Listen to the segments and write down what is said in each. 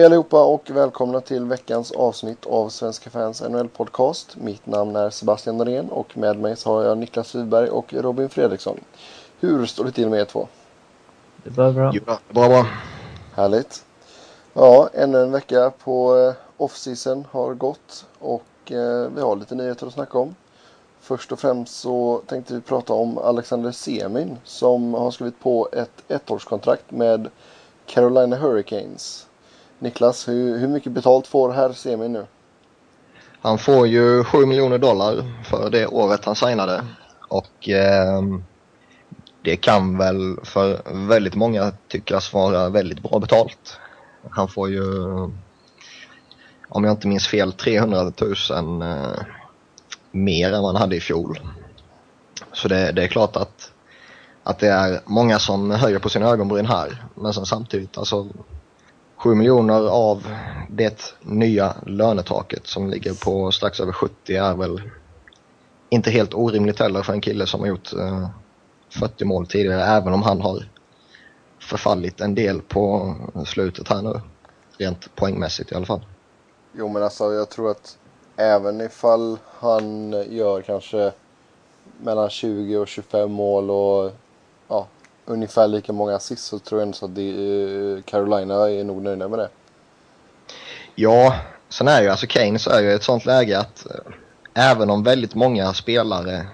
Hej allihopa och välkomna till veckans avsnitt av Svenska fans NHL podcast. Mitt namn är Sebastian Norén och med mig så har jag Niklas Wiberg och Robin Fredriksson. Hur står det till med er två? Det var bra. Jo, bra, bra. Härligt. Ja, ännu en vecka på eh, off-season har gått och eh, vi har lite nyheter att snacka om. Först och främst så tänkte vi prata om Alexander Semin som har skrivit på ett ettårskontrakt med Carolina Hurricanes. Niklas, hur, hur mycket betalt får herr Semin nu? Han får ju 7 miljoner dollar för det året han signade. Och eh, det kan väl för väldigt många tyckas vara väldigt bra betalt. Han får ju, om jag inte minns fel, 300 000 eh, mer än vad han hade i fjol. Så det, det, är klart att, att det är många som höjer på sina ögonbryn här. Men sen samtidigt, alltså 7 miljoner av det nya lönetaket som ligger på strax över 70 är väl inte helt orimligt heller för en kille som har gjort eh, 40 mål tidigare även om han har förfallit en del på slutet här nu. Rent poängmässigt i alla fall. Jo men alltså jag tror att även ifall han gör kanske mellan 20 och 25 mål och ja, ungefär lika många assist så tror jag ändå att det, eh, Carolina är nog nöjda med det. Ja, sen är ju alltså Kane så är ju ett sånt läge att eh, även om väldigt många spelare,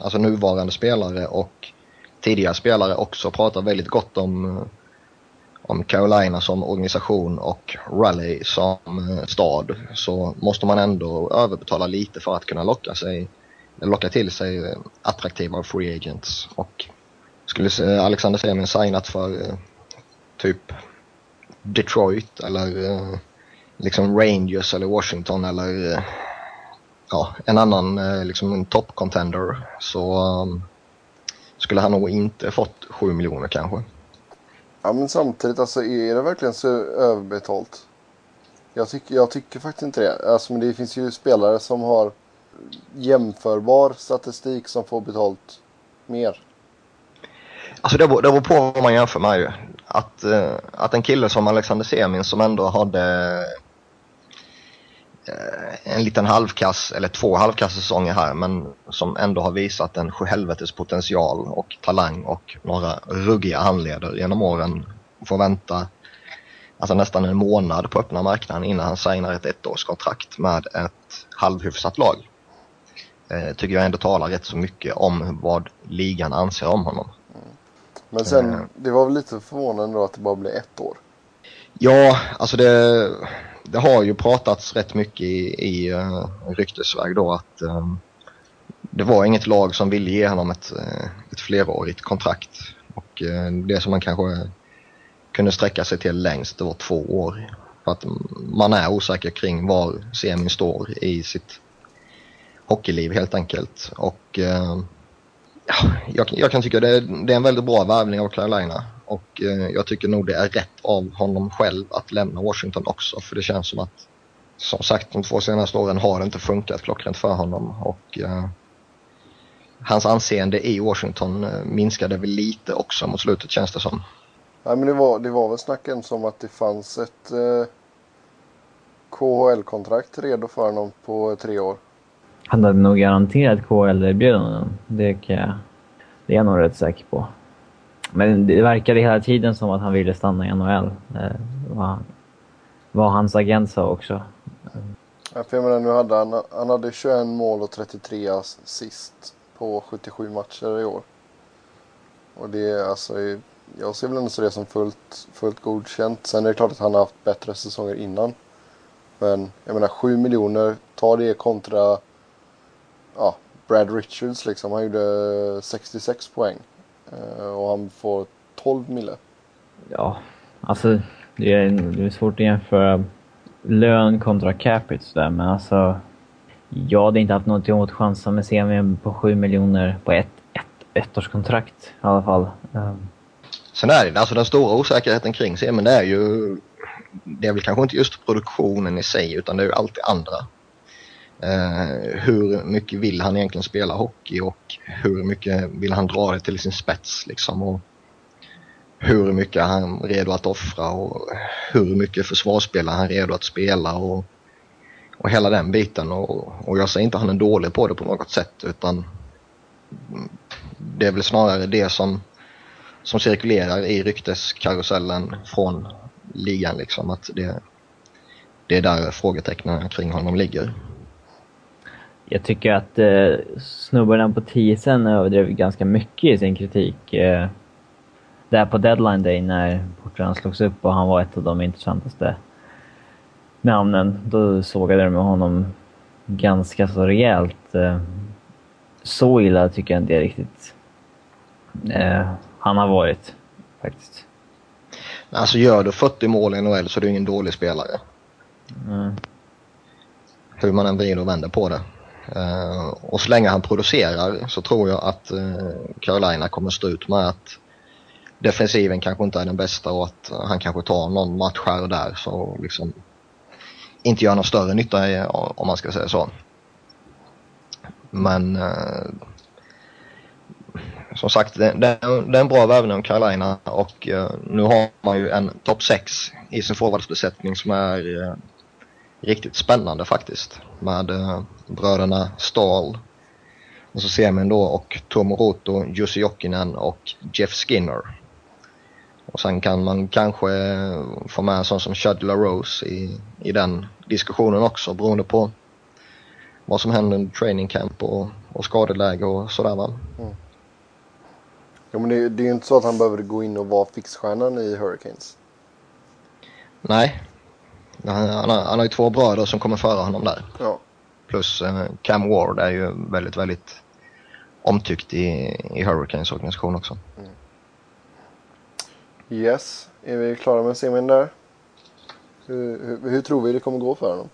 alltså nuvarande spelare och tidigare spelare också pratar väldigt gott om, eh, om Carolina som organisation och rally som stad så måste man ändå överbetala lite för att kunna locka sig locka till sig attraktiva free agents och skulle eh, Alexander Semin signat för eh, typ Detroit eller eh, liksom Rangers eller Washington eller eh, ja, en annan eh, liksom en top contender så um, skulle han nog inte fått 7 miljoner kanske. Ja men samtidigt alltså är det verkligen så överbetalt? Jag tycker, jag tycker faktiskt inte det. Alltså, men det finns ju spelare som har jämförbar statistik som får betalt mer. Alltså det beror, det beror på vad man jämför med ju. Att, uh, att en kille som Alexander Semin som ändå hade uh, en liten halvkass, eller två halvkass-säsonger här, men som ändå har visat en sjuhelvetes potential och talang och några ruggiga handleder genom åren. Får vänta alltså nästan en månad på öppna marknaden innan han signar ett ettårskontrakt med ett halvhyfsat lag. Uh, tycker jag ändå talar rätt så mycket om vad ligan anser om honom. Men sen, uh, det var väl lite förvånande då att det bara blev ett år? Ja, alltså det, det har ju pratats rätt mycket i, i uh, ryktesväg då att um, det var inget lag som ville ge honom ett, uh, ett flerårigt kontrakt. Och uh, det som man kanske kunde sträcka sig till längst, det var två år. För att man är osäker kring var Semin står i sitt hockeyliv helt enkelt. Och jag, jag, kan tycka det, det är en väldigt bra värvning av Carolina. Och eh, jag tycker nog det är rätt av honom själv att lämna Washington också. För det känns som att, som sagt, de två senaste åren har det inte funkat klockrent för honom. Och eh, hans anseende i Washington eh, minskade väl lite också mot slutet känns det som. Nej men det var, det var väl snacken som att det fanns ett eh, KHL-kontrakt redo för honom på tre år. Han hade nog garanterat KHL-erbjudanden. Det, kan jag, det är jag nog rätt säker på. Men det verkade hela tiden som att han ville stanna i NHL. Eh, vad var hans agent sa också. Ja, för jag menar, nu hade han, han hade 21 mål och 33 assist på 77 matcher i år. Och det är alltså, jag ser väl ändå det som fullt, fullt godkänt. Sen är det klart att han har haft bättre säsonger innan. Men jag menar 7 miljoner, ta det kontra ja, Brad Richards liksom. Han gjorde 66 poäng. Eh, och han får 12 mille. Ja, alltså det är, det är svårt att jämföra lön kontra capita där, men alltså jag hade inte haft något emot chansa med CMV på 7 miljoner på ett, ett ettårskontrakt i alla fall. Um. Sen är det alltså den stora osäkerheten kring CMV det är ju det är väl kanske inte just produktionen i sig utan det är ju allt det andra. Eh, hur mycket vill han egentligen spela hockey och hur mycket vill han dra det till sin spets liksom. Och hur mycket är han redo att offra och hur mycket försvarsspelare han redo att spela och, och hela den biten. Och, och jag säger inte att han är dålig på det på något sätt utan det är väl snarare det som, som cirkulerar i rykteskarusellen från ligan liksom. Att det, det är där frågetecknen kring honom ligger. Jag tycker att eh, snubbarna på TSN överdrev ganska mycket i sin kritik. Eh, där på deadline day när Portland slogs upp och han var ett av de intressantaste namnen. Då sågade de med honom ganska så rejält. Eh, så illa tycker jag inte riktigt eh, han har varit faktiskt. Alltså gör du 40 mål i NHL så är du ingen dålig spelare. Mm. Hur man än vrider och vänder på det. Uh, och så länge han producerar så tror jag att uh, Carolina kommer stå ut med att defensiven kanske inte är den bästa och att eh, han kanske tar någon match här och där så liksom inte gör någon större nytta i, om man ska säga så. Men uh, som sagt, det, det, det, är en bra värvning om Carolina och uh, nu har man ju en topp 6 i sin forwardsbesättning som är uh, riktigt spännande faktiskt. Med uh, bröderna Stahl och så Semin då och Tomoroto, Jussi Jokinen och Jeff Skinner. Och sen kan man kanske få med sån som Chad Rose i, i den diskussionen också beroende på vad som händer under training camp och, och skadeläge och sådär va. Mm. Ja, men det, det är ju inte så att han behöver gå in och vara fixstjärnan i Hurricanes. Nej. Han, han, har, han har ju två bröder som kommer före honom där. Ja. Plus eh, Cam Ward är ju väldigt, väldigt omtyckt i, i Hurricanes organisation också. Mm. Yes, är vi klara med semin där? Hur, hur, hur, tror vi det kommer gå för honom?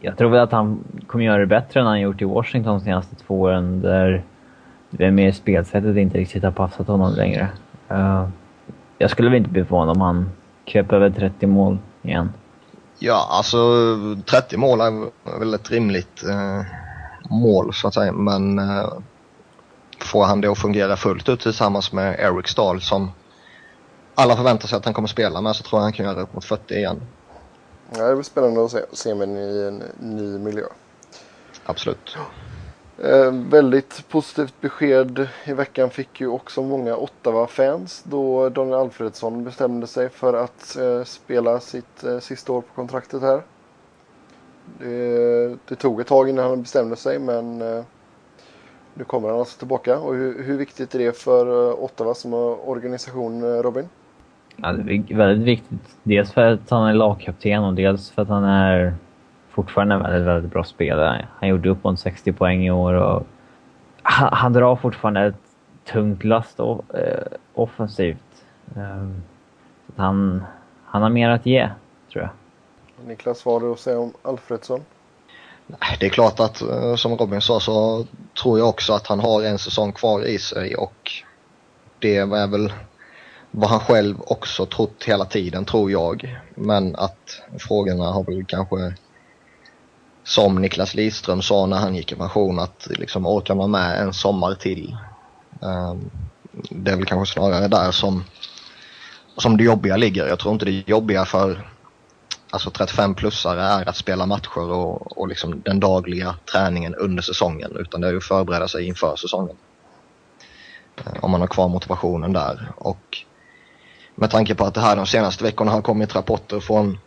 Jag tror väl att han kommer göra det bättre än han gjort i Washington de senaste två åren där det är mer spelsättet inte riktigt har passat honom längre. Uh, jag skulle väl inte bli förvånad om han kröp över 30 mål igen. Ja, alltså 30 mål är väl ett rimligt uh, mål så att säga, men uh, får han det att fungera fullt ut tillsammans med Eric Stahl som alla förväntar sig att han kommer spela med så tror jag han kan göra upp mot 40 igen. Ja, det blir spännande att se, se mig i en ny miljö. Absolut. Eh, väldigt positivt besked i veckan fick ju också många Ottawa-fans då Daniel Alfredsson bestämde sig för att eh, spela sitt eh, sista år på kontraktet här. Det, det, tog ett tag innan han bestämde sig men eh, nu kommer han alltså tillbaka. Och hur, hur viktigt är det för eh, Ottawa som eh, organisation, eh, Robin? Ja, det är väldigt viktigt. Dels för att han är lagkapten och dels för att han är fortfarande en väldigt, väldigt bra spelare. Han gjorde upp mot 60 poäng i år och han, han drar fortfarande ett tungt last och, eh, offensivt. Um, han, han har mer att ge, tror jag. Niklas, vad har du att säga om Alfredsson? Det är klart att, eh, som Robin sa, så tror jag också att han har en säsong kvar i sig och det är väl vad han själv också trott hela tiden, tror jag. Men att frågorna har väl kanske som Niklas Lidström sa när han gick i pension att liksom orkar man med en sommar till. Ehm, det är väl kanske snarare där som, som det jobbiga ligger. Jag tror inte det jobbiga för alltså 35-plussare är att spela matcher och, och liksom den dagliga träningen under säsongen utan det är att förbereda sig inför säsongen. Ehm, om man har kvar motivationen där. Och med tanke på att det här de senaste veckorna har kommit rapporter från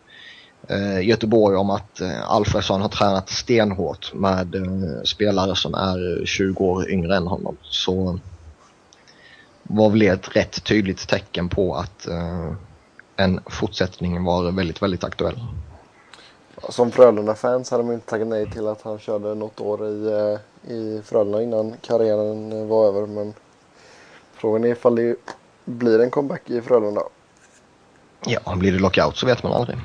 eh, Göteborg om att eh, Alfredsson har tränat stenhårt med eh, spelare som är 20 år yngre än honom. Så var väl ett rätt tydligt tecken på att eh, en fortsättning var väldigt, väldigt aktuell. Som Frölunda-fans hade man inte tackat nej till att han körde något år i, eh, i Frölunda innan karriären var över. Men frågan är ifall det blir en comeback i Frölunda. Ja, blir det lockout så vet man aldrig.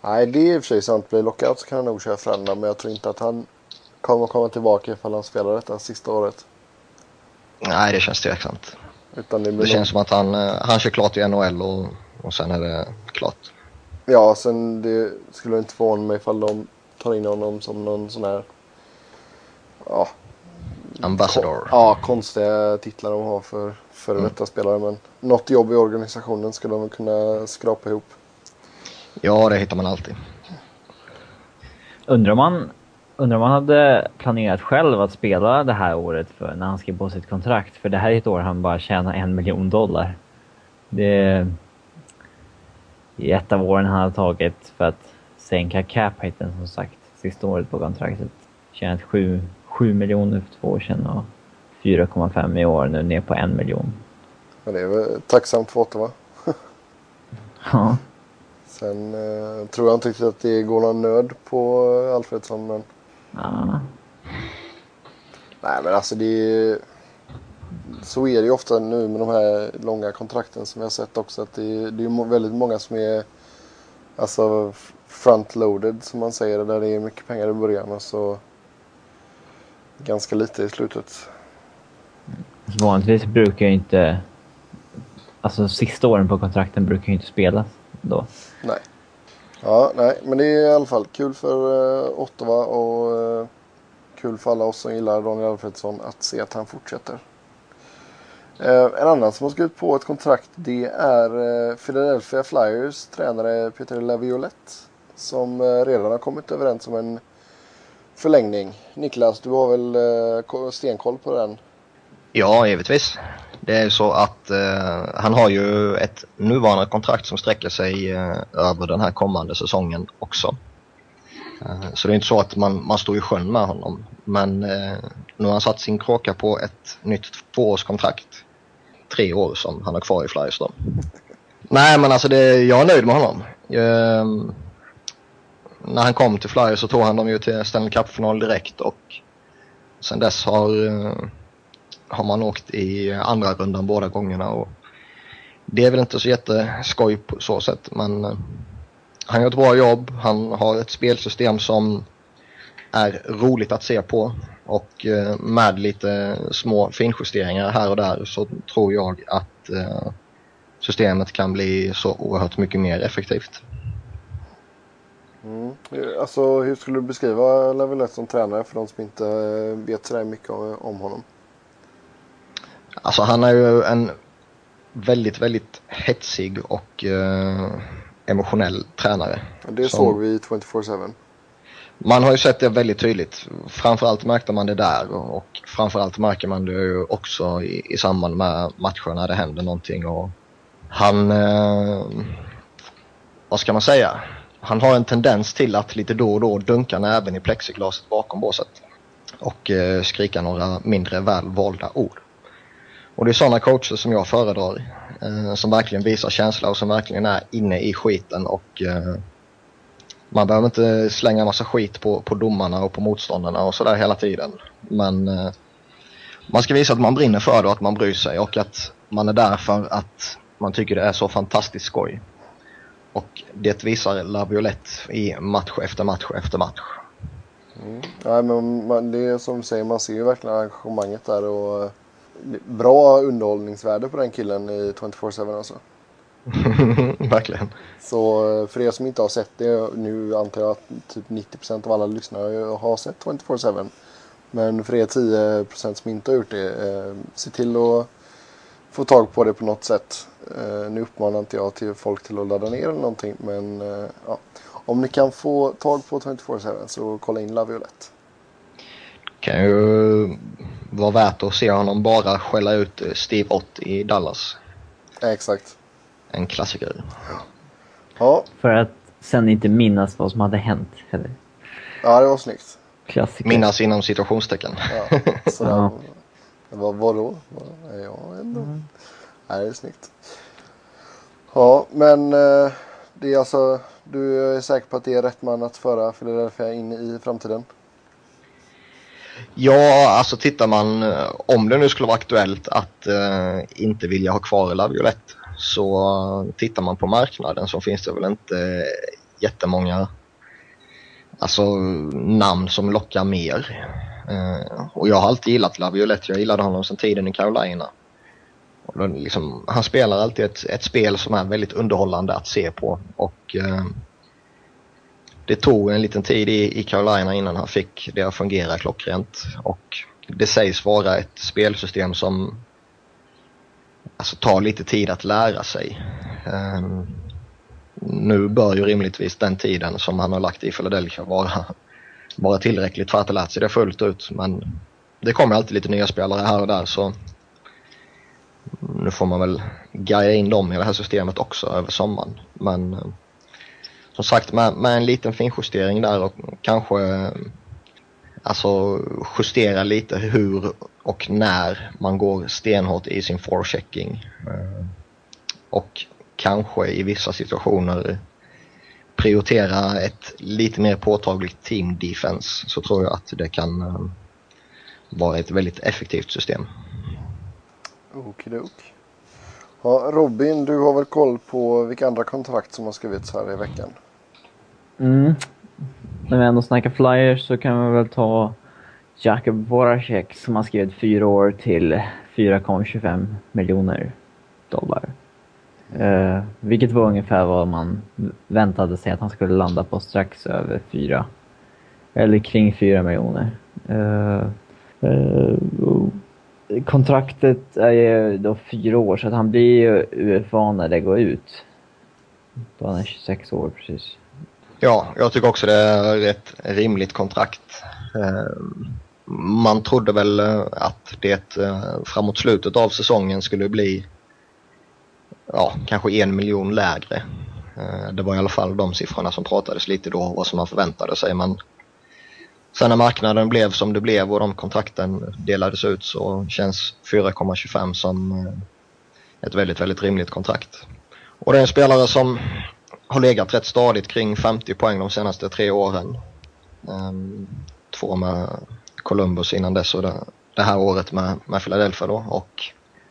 Nej, det är i och för sig sant. Blir lockout så kan han nog köra Frölunda. Men jag tror inte att han kommer komma tillbaka ifall han spelar detta sista året. Nej, det känns tveksamt. Utan det, det känns som att han, eh, han kör klart i NHL och, och sen är det klart. Ja, sen det skulle inte förvåna mig ifall de tar in honom som någon sån här... Ja. Ambassador. Ko ja, konstiga titlar de har för före detta spelare. Men något jobb i organisationen ska de kunna skrapa ihop. Ja, det hittar man alltid. Undrar om han, undrar om han hade planerat själv att spela det här året för när han skrev på sitt kontrakt. För det här är ett år han bara tjänar en miljon dollar. Det är ett av åren han har tagit för att sänka cap-hiten som sagt. Sista året på kontraktet. Tjänat 7, 7 miljoner för två år sedan och 4,5 i år nu ner på en miljon. Men det är väl tacksamt för Ottawa. Ja. Sen eh, tror jag inte riktigt att det går någon nöd på eh, Alfredsson. Men ja. nej, men alltså det är så är det ju ofta nu med de här långa kontrakten som jag har sett också. Att det är, det är väldigt många som är alltså front-loaded som man säger. Där det är mycket pengar i början och så ganska lite i slutet. Vanligtvis brukar ju inte... Alltså sista åren på kontrakten brukar ju inte spelas då. Nej. Ja, nej, men det är i alla fall kul för eh, Ottawa och eh, kul för alla oss som gillar Daniel Alfredsson att se att han fortsätter. Eh, en annan som har skrivit på ett kontrakt det är eh, Philadelphia Flyers tränare Peter Laviolette som eh, redan har kommit överens om en förlängning. Niklas, du har väl eh, stenkoll på den? Ja, givetvis. Det är ju så att eh, han har ju ett nuvarande kontrakt som sträcker sig eh, över den här kommande säsongen också. Eh, så det är inte så att man, man står i sjön med honom. Men eh, nu har han satt sin kråka på ett nytt tvåårskontrakt. Tre år som han har kvar i Flyers då. Nej men alltså det, jag är nöjd med honom. Eh, när han kom till Flyers så tog han dem ju till Stanley Cup-final direkt och sen dess har eh, har man åkt i andra rundan båda gångerna och det är väl inte så jätteskoj på så sätt men eh, han gör ett bra jobb, han har ett spelsystem som är roligt att se på och eh, med lite små finjusteringar här och där så tror jag att eh, systemet kan bli så oerhört mycket mer effektivt. Mm. Alltså hur skulle du beskriva Laviolette som tränare för de som inte vet sådär mycket om honom? Alltså han är ju en väldigt, väldigt hetsig och eh, emotionell tränare. Det Som- såg vi i 24-7. Man har ju sett det väldigt tydligt. Framförallt märkte man det där och och framförallt märker man det ju också i, i samband med matcher när det händer någonting. Och han, eh, vad ska man säga? Han har en tendens till att lite då och då dunka näven i plexiglaset bakom båset och eh, skrika några mindre väl valda ord. Och det är sådana coacher som jag föredrar. Eh, som verkligen visar känsla och som verkligen är inne i skiten och eh, man behöver inte slänga massa skit på, på domarna och på motståndarna och sådär hela tiden. Men eh, man ska visa att man brinner för det och att man bryr sig och att man är där för att man tycker det är så fantastiskt skoj. Och det visar Laviolette i match efter match efter match. Mm. Ja, men man, det är som du säger, man ser ju verkligen engagemanget där och bra underhållningsvärde på den killen i 24-7 alltså. Verkligen. Så eh, för er som inte har sett det, nu antar jag att typ 90% av alla lyssnare har sett 24-7. Men för er 10% som inte har gjort det, eh, se till att få tag på det på något sätt. Eh, nu uppmanar inte jag till folk till att ladda ner eller någonting, men eh, ja. om ni kan få tag på 24-7 så kolla in Laviolette. Kan ju vara värt att se honom bara skälla ut Steve Ott i Dallas. Exakt. En klassiker. Ja, För att sen inte minnas vad som hade hänt heller. ja det var snyggt. Klassiker. Minnas inom situationstecken. Ja, sådär. Ja. Vad, vadå? Vad, ja, ändå. Nej, det är snyggt. Ja, men eh, det är alltså, du är säker på att det är rätt man att föra Philadelphia in i framtiden? Ja, alltså tittar man, eh, om det nu skulle vara aktuellt att eh, inte vilja ha kvar Laviolette så tittar man på marknaden så finns det väl inte jättemånga alltså, namn som lockar mer. Eh, och jag har alltid gillat Laviolette, jag gillade honom sedan tiden i Carolina. Och liksom, han spelar alltid ett, ett spel som är väldigt underhållande att se på och eh, det tog en liten tid i, i Carolina innan han fick det att fungera klockrent och det sägs vara ett spelsystem som alltså, tar lite tid att lära sig. Um, nu bör ju rimligtvis den tiden som han har lagt i Philadelphia vara, vara tillräckligt för att ha lärt sig det fullt ut. Men det kommer alltid lite nya spelare här och där så nu får man väl guida in dem i det här systemet också över sommaren. Men som sagt med, med en liten finjustering där och kanske eh, alltså justera lite hur och när man går stenhårt i sin forechecking. Eh, och kanske i vissa situationer prioritera ett lite mer påtagligt team defense så tror jag att det kan eh, vara ett väldigt effektivt system. Okidok. Ja, Robin, du har väl koll på vilka andra kontrakt som har skrivits här i veckan? Mm. När vi ändå snackar flyers så kan vi väl ta Jakub Voracek som har skrivit fyra år till 4,25 miljoner dollar. Uh, vilket var ungefär vad man väntade sig att han skulle landa på strax över fyra. Eller kring fyra miljoner. Uh, uh, kontraktet är ju då fyra år så att han blir ju UFA när det går ut. Då han är 26 år precis. Ja, jag tycker också det är ett rimligt kontrakt. Eh, man trodde väl eh, att det eh, framåt slutet av säsongen skulle bli ja, kanske en miljon lägre. Det var i alla fall de siffrorna som pratades lite då, vad som man förväntade sig. Men sen när marknaden blev som det blev och de kontrakten delades ut så känns 4,25 som ett väldigt, väldigt rimligt kontrakt. Och det är en spelare som har legat rätt stadigt kring 50 poäng de senaste tre åren. Ehm, två med Columbus innan dess och det, här året med, med Philadelphia då. Och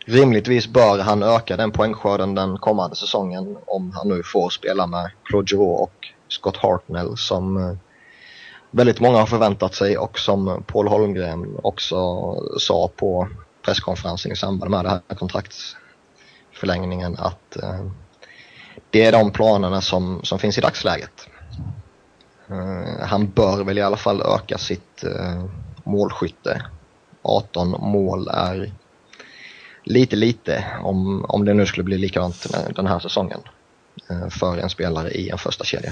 rimligtvis bör han öka den poängskörden den kommande säsongen om han nu får spela med Claude Giroux och Scott Hartnell som eh, väldigt många har förväntat sig och som Paul Holmgren också sa på presskonferensen i samband med den här kontraktsförlängningen att eh, det är de planerna som, som finns i dagsläget. Eh, han bör väl i alla fall öka sitt eh, målskytte. 18 mål är lite, lite om, om det nu skulle bli likadant den här säsongen eh, för en spelare i en första kedja.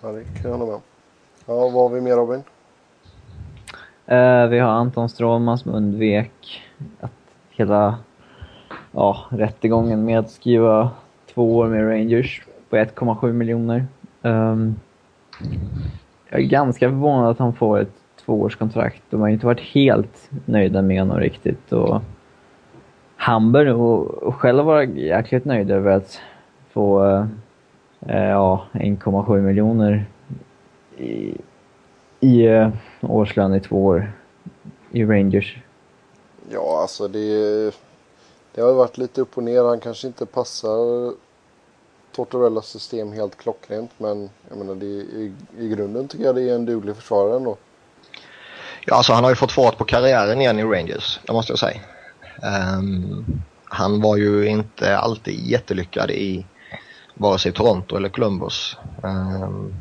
Ja, det kan jag hålla med Ja, vad har vi mer Robin? Vi har Anton Strålman som undvek att hela ja, rättegången med att skriva två år med Rangers på 1,7 miljoner. Um, jag är ganska förvånad att han får ett tvåårskontrakt. De har inte varit helt nöjda med honom riktigt. Och han bör nog själv vara jäkligt nöjd över att få eh, ja, 1,7 miljoner i, i eh, årslön i två år i Rangers. Ja, alltså det, det har varit lite upp och ner. Han kanske inte passar Tortorellas system helt klockrent. Men jag menar, det, i, i grunden tycker jag det är en duglig försvarare ändå. Ja, alltså han har ju fått fart på karriären igen i Rangers, det måste jag säga. Um, han var ju inte alltid jättelyckad i vare sig Toronto eller Columbus. Um,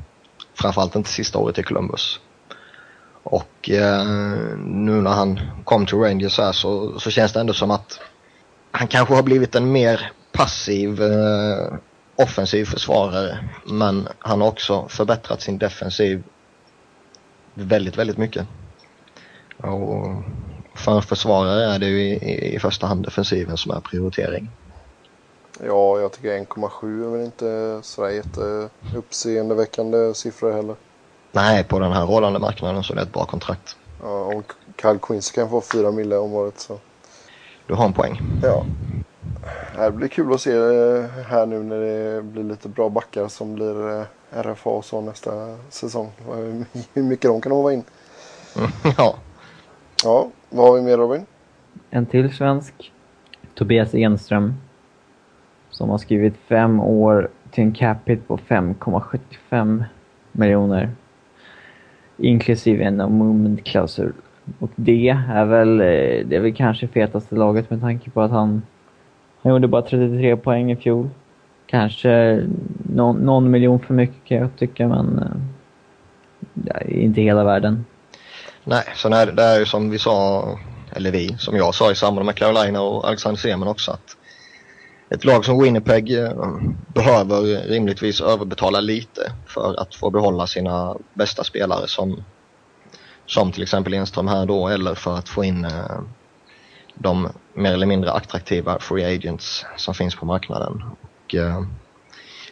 framförallt inte sista året i Columbus. Och uh, nu när han kom till Rangers här så, så känns det ändå som att han kanske har blivit en mer passiv uh, offensiv försvarare. Men han har också förbättrat sin defensiv väldigt, väldigt mycket. Och för en försvarare är det ju i, i första hand defensiven som är prioritering. Ja, jag tycker 1,7 är väl inte sådär jätteuppseendeväckande siffror heller. Nej, på den här rådande marknaden så är det ett bra kontrakt. Ja, om Kyle Quincy kan få 4 mille om året så. Du har en poäng. Ja. Det blir kul att se eh, här nu när det blir lite bra backar som blir eh, RFA och så nästa säsong. Hur mycket de kan håva in. ja. Ja, vad har vi mer Robin? En till svensk. Tobias Enström. Som har skrivit fem år till en capita på 5,75 miljoner. Inklusive en moment-klausul. Och det är väl, eh, det är väl kanske fetaste laget med tanke på att han, han gjorde bara 33 poäng i fjol. Kanske någon, någon miljon för mycket kan jag tycka, men eh, ja, inte hela världen. Nej, sen är det, det är ju som vi sa, eller vi, som jag sa i samband med Carolina och Alexander Semen också att ett lag som Winnipeg eh, behöver rimligtvis överbetala lite för att få behålla sina bästa spelare som, som till exempel Enström här då eller för att få in eh, de mer eller mindre attraktiva free agents som finns på marknaden. Och, eh,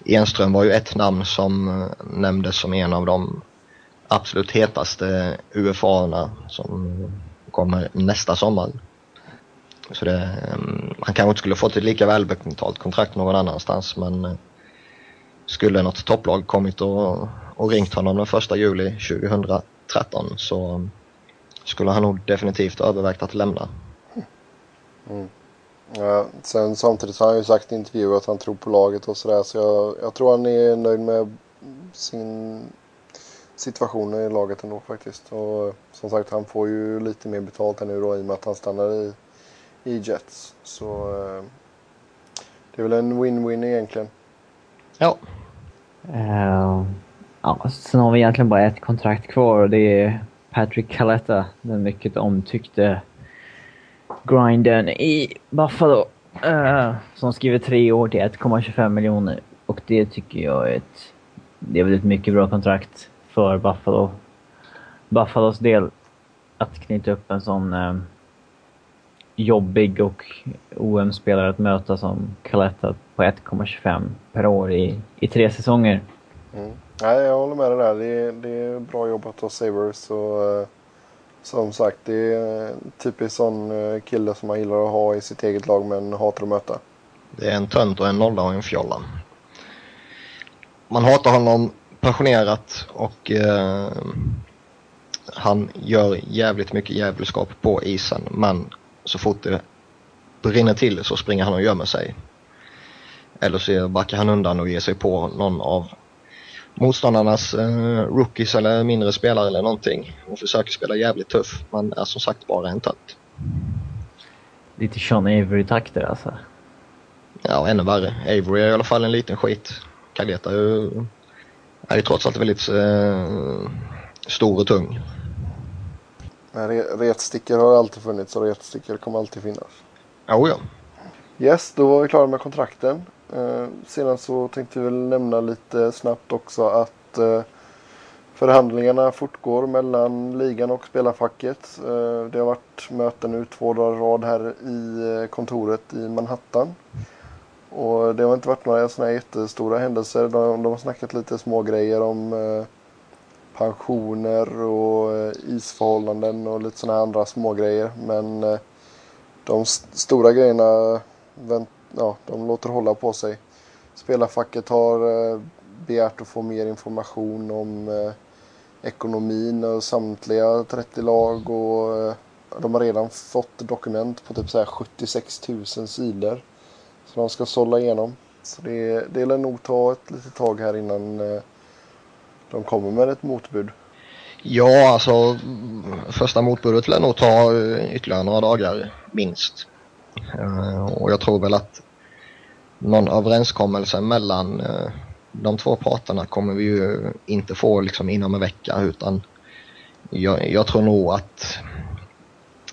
Enström var ju ett namn som eh, nämndes som en av de absolut hetaste UFA-erna som kommer nästa sommar. Så det, eh, han kanske inte skulle fått ett lika välbetalt kontrakt någon annanstans men eh, skulle något topplag kommit och, och ringt honom den första juli 2013 så skulle han nog definitivt övervägt att lämna. Mm. Ja, sen samtidigt har han ju sagt i intervjuer att han tror på laget och sådär så jag, jag tror han är nöjd med sin situation i laget ändå faktiskt. Och som sagt han får ju lite mer betalt än nu då i och med att han stannar i, i Jets. Så eh, det är väl en win-win egentligen. Ja. Uh, ja. Sen har vi egentligen bara ett kontrakt kvar och det är Patrick Caletta, den mycket omtyckte grinden i Buffalo. Uh, som skriver tre år till 1,25 miljoner. Och det tycker jag är ett... Det är väl ett mycket bra kontrakt för Buffalo. Buffalos del. Att knyta upp en sån uh, jobbig och OM-spelare att möta som Caletta på 1,25 per år i, i tre säsonger. Mm. Nej, jag håller med dig där. Det är, det är bra jobbat av Sabres. Och, uh som sagt, det är typiskt sån eh, kille som man gillar att ha i sitt eget lag men hatar att möta. Det är en tönt och en nolla och en fjolla. Man hatar honom passionerat och eh, han gör jävligt mycket jävelskap på isen men så fort det brinner till så springer han och gömmer sig. Eller så backar han undan och ger sig på någon av motståndarnas eh, rookies eller mindre spelare eller någonting och försöker spela jävligt tuff. Man är som sagt bara en tönt. Lite Sean Avery-takter alltså? Ja, ännu värre. Avery är i alla fall en liten skit. Caleta är ju, är ju trots allt väldigt eh, stor och tung. Retstickor har alltid funnits och retstickor kommer alltid finnas. Oh, ja. Yes, då var vi klara med kontrakten. Eh, sedan så tänkte vi väl nämna lite snabbt också att eh, förhandlingarna fortgår mellan ligan och spelarfacket. Eh, det har varit möten nu två dagar i rad här i eh, kontoret i Manhattan. Och det har inte varit några sådana jättestora händelser. De, de har snackat lite små grejer om eh, pensioner och eh, isförhållanden och lite sådana andra små grejer. Men eh, de st stora grejerna vänt, ja, de låter hålla på sig. Spelarfacket har eh, begärt att få mer information om eh, ekonomin och samtliga 30 lag och eh, de har redan fått dokument på typ så 76 000 sidor. Som de ska sålla igenom. Så det, det lär nog ta ett litet tag här innan eh, de kommer med ett motbud. Ja, alltså första motbudet lär nog ta eh, ytterligare några dagar minst. Eh, och jag tror väl att någon överenskommelse mellan eh, de två parterna kommer vi ju inte få liksom inom en vecka utan jag, jag tror nog att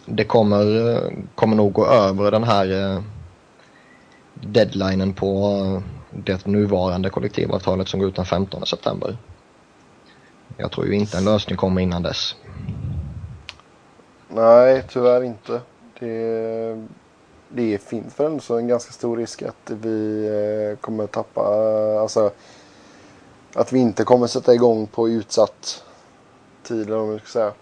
det kommer, eh, kommer nog gå över den här deadlinen på det nuvarande kollektivavtalet som går ut den 15 september. Jag tror ju inte en lösning kommer innan dess. Nej, tyvärr inte. Det det finns väl ändå en ganska stor risk att vi eh, kommer tappa, alltså att vi inte kommer sätta igång på utsatt tid om man ska säga.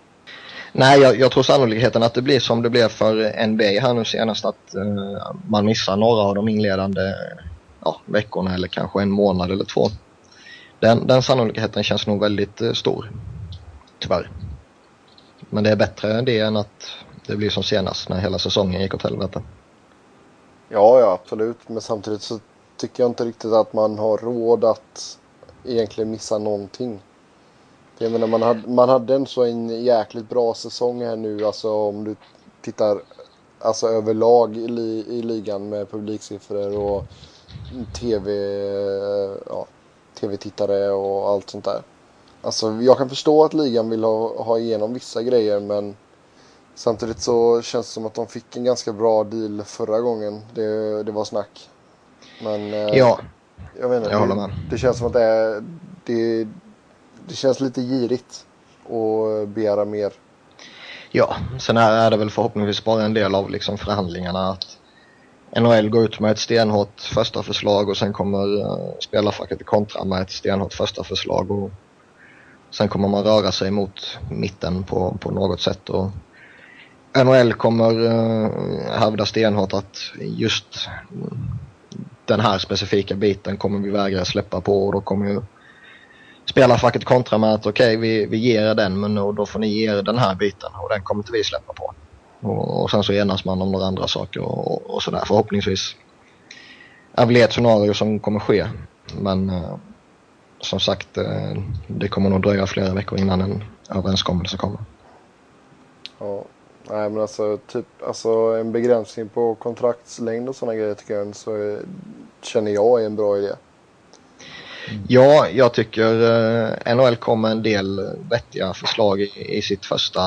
Nej, jag, jag, tror sannolikheten att det blir som det blev för NBA här nu senast att uh, man missar några av de inledande uh, veckorna eller kanske en månad eller två. Den, den sannolikheten känns nog väldigt uh, stor. Tyvärr. Men det är bättre det än att det blir som senast när hela säsongen gick åt helvete. Ja, ja absolut. Men samtidigt så tycker jag inte riktigt att man har råd att egentligen missa någonting. Jag menar, man hade, man hade en så en jäkligt bra säsong här nu. Alltså om du tittar alltså överlag i, li, i ligan med publiksiffror och tv, ja, tv-tittare och allt sånt där. Alltså jag kan förstå att ligan vill ha, ha igenom vissa grejer men Samtidigt så känns det som att de fick en ganska bra deal förra gången det, det var snack. Men eh, Ja, jag inte. jag håller det, med. det känns som att det är, det, det känns lite girigt att begära mer. Ja, sen är är det väl förhoppningsvis bara en del av liksom förhandlingarna att NHL går ut med ett stenhårt första förslag och sen kommer uh, spelarfacket i kontra med ett stenhårt första förslag och sen kommer man röra sig mot mitten på, på något sätt och NHL kommer uh, hävda stenhårt att just den här specifika biten kommer vi vägra släppa på och då kommer ju spelarfacket kontra med att okej vi, vi ger er den men då får ni ge er den här biten och den kommer inte vi släppa på. Och, och sen så enas man om några andra saker och, och sådär förhoppningsvis. är väl ett scenario som kommer ske men eh, som sagt eh, det kommer nog dröja flera veckor innan en överenskommelse kommer. Ja. Nej men alltså typ alltså en begränsning på kontraktslängd och sådana grejer tycker jag så är, känner jag är en bra idé. Ja, jag tycker eh, NHL kom med en del vettiga förslag i, i sitt första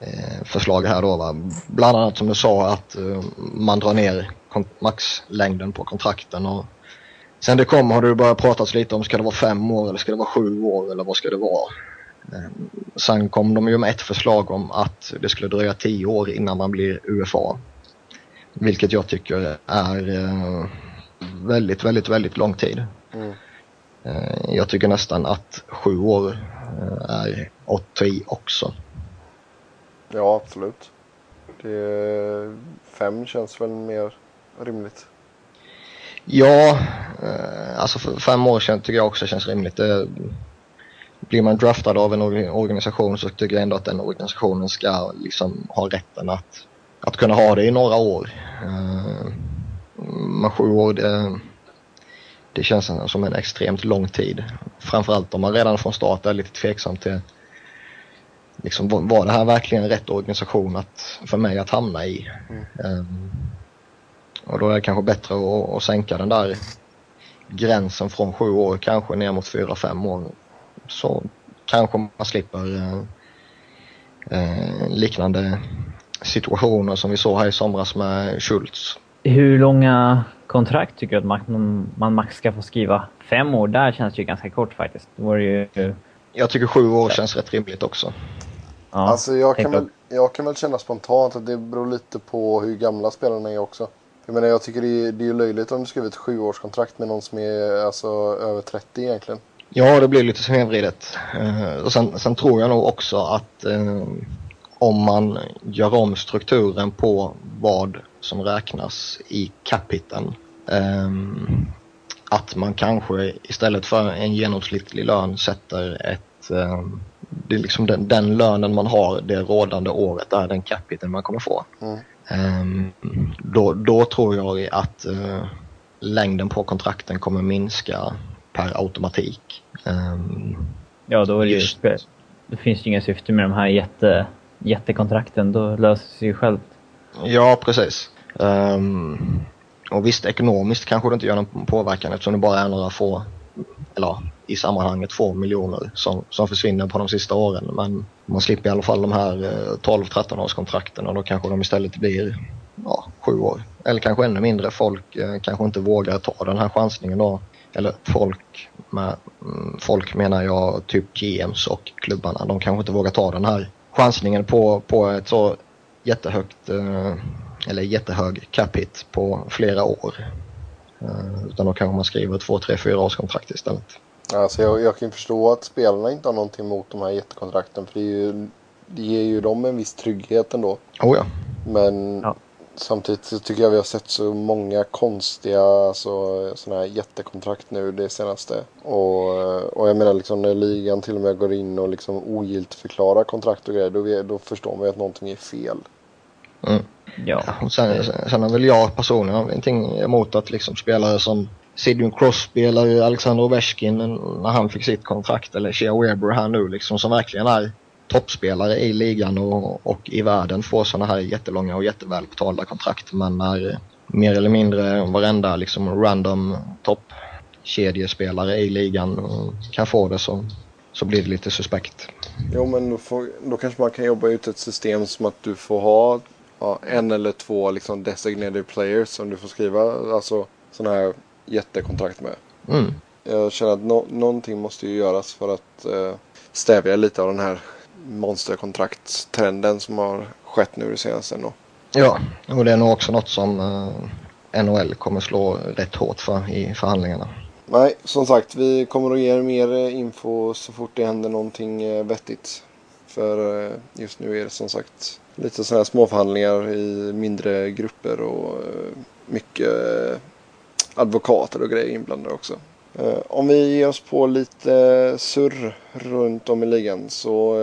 eh, förslag här då. Va? Bland annat som du sa att eh, man drar ner maxlängden på kontrakten. Och sen det kom har det börjat pratas lite om ska det vara fem år eller ska det vara sju år eller vad ska det vara. Eh, sen kom de ju med ett förslag om att det skulle dröja tio år innan man blir UFA. Vilket jag tycker är eh, väldigt, väldigt, väldigt lång tid. Mm. Eh, Jag tycker nästan att sju år är att ta i också. Ja absolut. Det, fem känns väl mer rimligt. Ja, alltså fem år sedan tycker jag också känns rimligt. Det, blir man draftad av en orga- organisation så tycker jag ändå att den organisationen ska liksom ha rätten att, att kunna ha det i några år. Men sju år, det, det känns som en extremt lång tid. Framförallt om man redan från start är lite tveksam till liksom, var- det här verkligen rätt organisation att, för mig att hamna i? Eh, Och då är det kanske bättre att, att sänka den där gränsen från sju år kanske ner mot fyra, fem år. Så kanske man slipper eh, eh, liknande situationer som vi såg här i somras med Schultz. Hur långa kontrakt tycker du att man, man max ska få skriva? Fem år, där känns det ju ganska kort faktiskt. Då var det ju... Jag tycker sju år känns rätt rimligt också. Ja, Alltså jag kan, väl, jag kan väl känna spontant att det beror lite på hur gamla spelarna är också. Jag menar jag tycker det är, det är ju löjligt om du skriver ett sjuårskontrakt med någon som är alltså över 30 egentligen. Ja, det blir lite snedvridet. Eh, och sen, sen tror jag nog också att eh, om man gör om strukturen på vad som räknas i capiten. Eh, att man kanske istället för en genomsnittlig lön sätter ett eh, det är liksom den, den lönen man har det rådande året är den capiten man kommer få. Mm. Ehm, då, då tror jag att eh, längden på kontrakten kommer minska per automatik. Ehm, Ja, då är det ju... Just. Det finns ju inga syfte med de här jätte, jättekontrakten. Då löser det sig ju självt. ja, precis. Ehm, och visst, ekonomiskt kanske det inte gör någon påverkan eftersom det bara är några få, eller i sammanhanget få miljoner som, som försvinner på de sista åren. Men man slipper i alla fall de här eh, 12-13 års kontrakten och då kanske de istället blir ja, sju år. Eller kanske ännu mindre. Folk eh, kanske inte vågar ta den här chansningen då. Eller folk, med, mm, folk menar jag typ GMs och klubbarna. De kanske inte vågar ta den här chansningen på, på ett så jättehögt eh, eller jättehög cap hit på flera år. Eh, utan då kanske man skriver två, tre, fyra års kontrakt istället. Alltså jag, jag kan förstå att spelarna inte har någonting emot de här jättekontrakten för det, är ju, det ger ju dem en viss trygghet ändå. Oh ja. Men Ja. Samtidigt så tycker jag vi har sett så många konstiga alltså, såna här jättekontrakt nu det senaste. Och, och jag menar liksom när ligan till och med går in och liksom ogiltigförklarar kontrakt och grejer då, vi- då förstår man ju att någonting är fel. Mm. Ja. Och sen, sen har väl jag personligen ingenting emot att liksom spelare som Sidney Crosby eller Alexander Ovechkin när han fick sitt kontrakt eller Shea Weber här nu liksom som verkligen är toppspelare i ligan och, och i världen får sådana här jättelånga och jättevälbetalda kontrakt men när mer eller mindre varenda liksom random toppkedjespelare i ligan eh, kan få det så, så blir det lite suspekt. Jo men då, får, då kanske man kan jobba ut ett system som att du får ha ja, en eller två liksom designated players som du får skriva alltså sådana här jättekontrakt med. Mm. Jag känner att no någonting måste ju göras för att eh, stävja lite av den här monsterkontraktstrenden som har skett nu det senaste. Ändå. Ja, och det är nog också något som eh, NHL kommer slå rätt hårt för i förhandlingarna. Nej, som sagt, vi kommer att ge er mer eh, info så fort det händer någonting eh, vettigt. För eh, just nu är det som sagt lite sådana här småförhandlingar i mindre grupper och mycket advokater och grejer inblandade också. Om vi ger oss på lite surr runt om i ligan så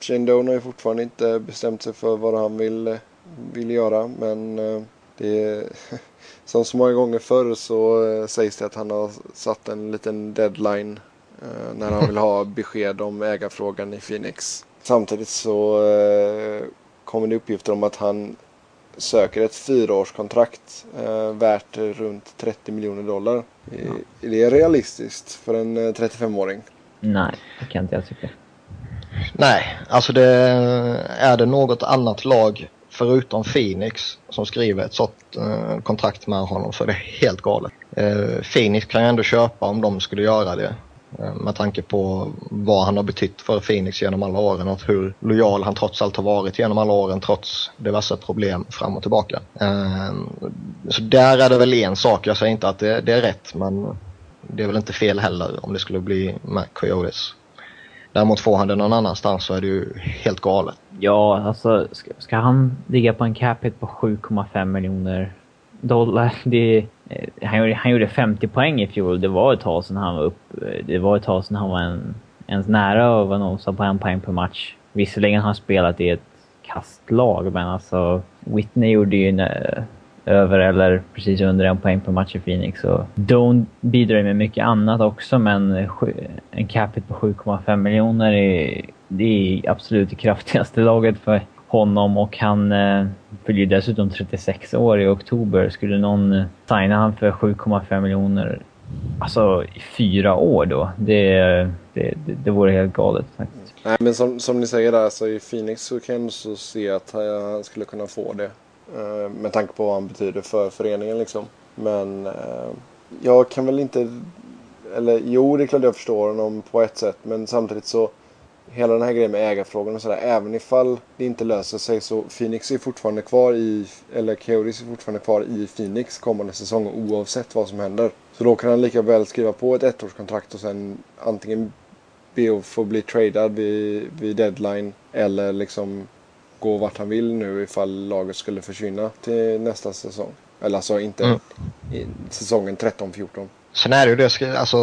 Shane Doan har ju fortfarande inte bestämt sig för vad han vill, vill göra men det är som så många gånger förr så eh, sägs det att han har satt en liten deadline eh, när han vill ha besked om ägarfrågan i Phoenix. Samtidigt så eh, kommer det uppgifter om att han söker ett fyraårskontrakt eh, värt runt 30 miljoner dollar. Är, är det realistiskt för en 35-åring? Nej, det kan inte jag tycka. Nej, alltså det är det något annat lag förutom Phoenix som skriver ett sånt eh, kontrakt med honom så är det helt galet. Eh, Phoenix kan ju ändå köpa om de skulle göra det. Eh, med tanke på vad han har betytt för Phoenix genom alla åren och hur lojal han trots allt har varit genom alla åren trots diverse problem fram och tillbaka. Eh, så där är det väl en sak, jag säger inte att det, det är rätt men det är väl inte fel heller om det skulle bli med Coyotes. Däremot får han det någon annanstans så är det ju helt galet. Ja, alltså ska, ska han ligga på en cap hit på 7,5 miljoner dollar? Det, är, Eh, han, gjorde, han gjorde 50 poäng i fjol. Det var ett tag sedan han var upp. Eh, det var ett tag sedan han var en, ens nära att vara nosad på en poäng per match. Visserligen har han spelat i ett kastlag, men alltså Whitney gjorde ju över eller precis under en poäng per match i Phoenix. Och Don bidrar med mycket annat också men en capita på 7,5 miljoner är, det är absolut det kraftigaste laget för honom och han eh, fyller dessutom 36 år i oktober. Skulle någon eh, signa han för 7,5 miljoner Alltså i fyra år då. Det, det, det, det vore helt galet faktiskt. Nej men som, som ni säger där så i Phoenix så kan jag så se att han eh, skulle kunna få det. Eh, med tanke på vad han betyder för föreningen liksom. Men eh, jag kan väl inte... Eller jo, det är klart jag förstår honom på ett sätt. Men samtidigt så... Hela den här grejen med ägarfrågan och sådär. Även ifall det inte löser sig så Phoenix är fortfarande kvar i... Eller Coyotes är fortfarande kvar i Phoenix kommande säsong oavsett vad som händer. Så då kan han lika väl skriva på ett ettårskontrakt och sen antingen be att få bli tradad vid, vid deadline. Eller liksom gå vart han vill nu ifall laget skulle försvinna till nästa säsong. Eller alltså inte mm. säsongen 13-14. Sen är det ju det, alltså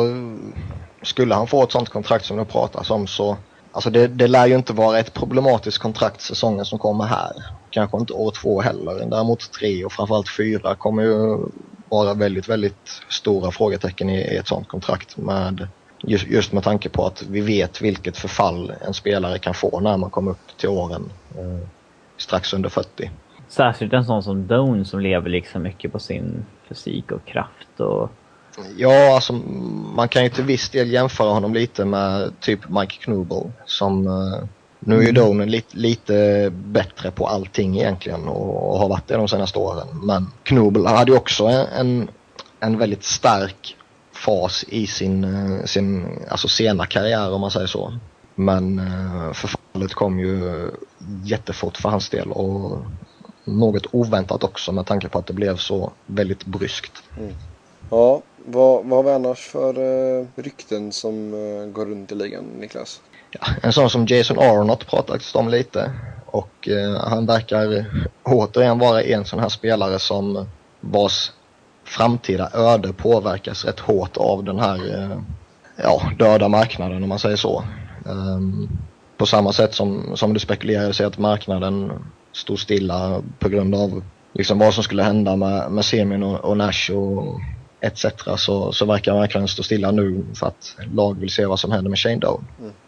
skulle han få ett sånt kontrakt som det pratas om så Alltså det, det lär ju inte vara ett problematiskt kontrakt säsongen som kommer här. Kanske inte år två heller. Däremot tre och framförallt fyra kommer ju vara väldigt, väldigt stora frågetecken i, i ett sånt kontrakt med just, just med tanke på att vi vet vilket förfall en spelare kan få när man kommer upp till åren eh, strax under 40. Särskilt en sån som Doan som lever liksom mycket på sin fysik och kraft och... Ja, alltså man kan ju till viss del jämföra honom lite med typ Mike Knubel som eh, nu är ju mm. Doan lite, lite bättre på allting egentligen och, och, har varit det de senaste åren. Men Knubel hade ju också en, en, en väldigt stark fas i sin, eh, sin alltså sena karriär om man säger så. Men eh, förfallet kom ju jättefort för hans del och något oväntat också med tanke på att det blev så väldigt bryskt. Mm. Ja, vad, vad har vi annars för uh, rykten som uh, går runt i ligan, Niklas? Ja, en sån som Jason Arnott pratats om lite och uh, han verkar återigen vara en sån här spelare som vars framtida öde påverkas rätt hårt av den här ja, döda marknaden om man säger så. Um, på samma sätt som, som det spekulerades i att marknaden stod stilla på grund av liksom vad som skulle hända med, med Semin och, och Nash och etc. Så, så verkar marknaden stå stilla nu för att lag vill se vad som händer med Shane Doan.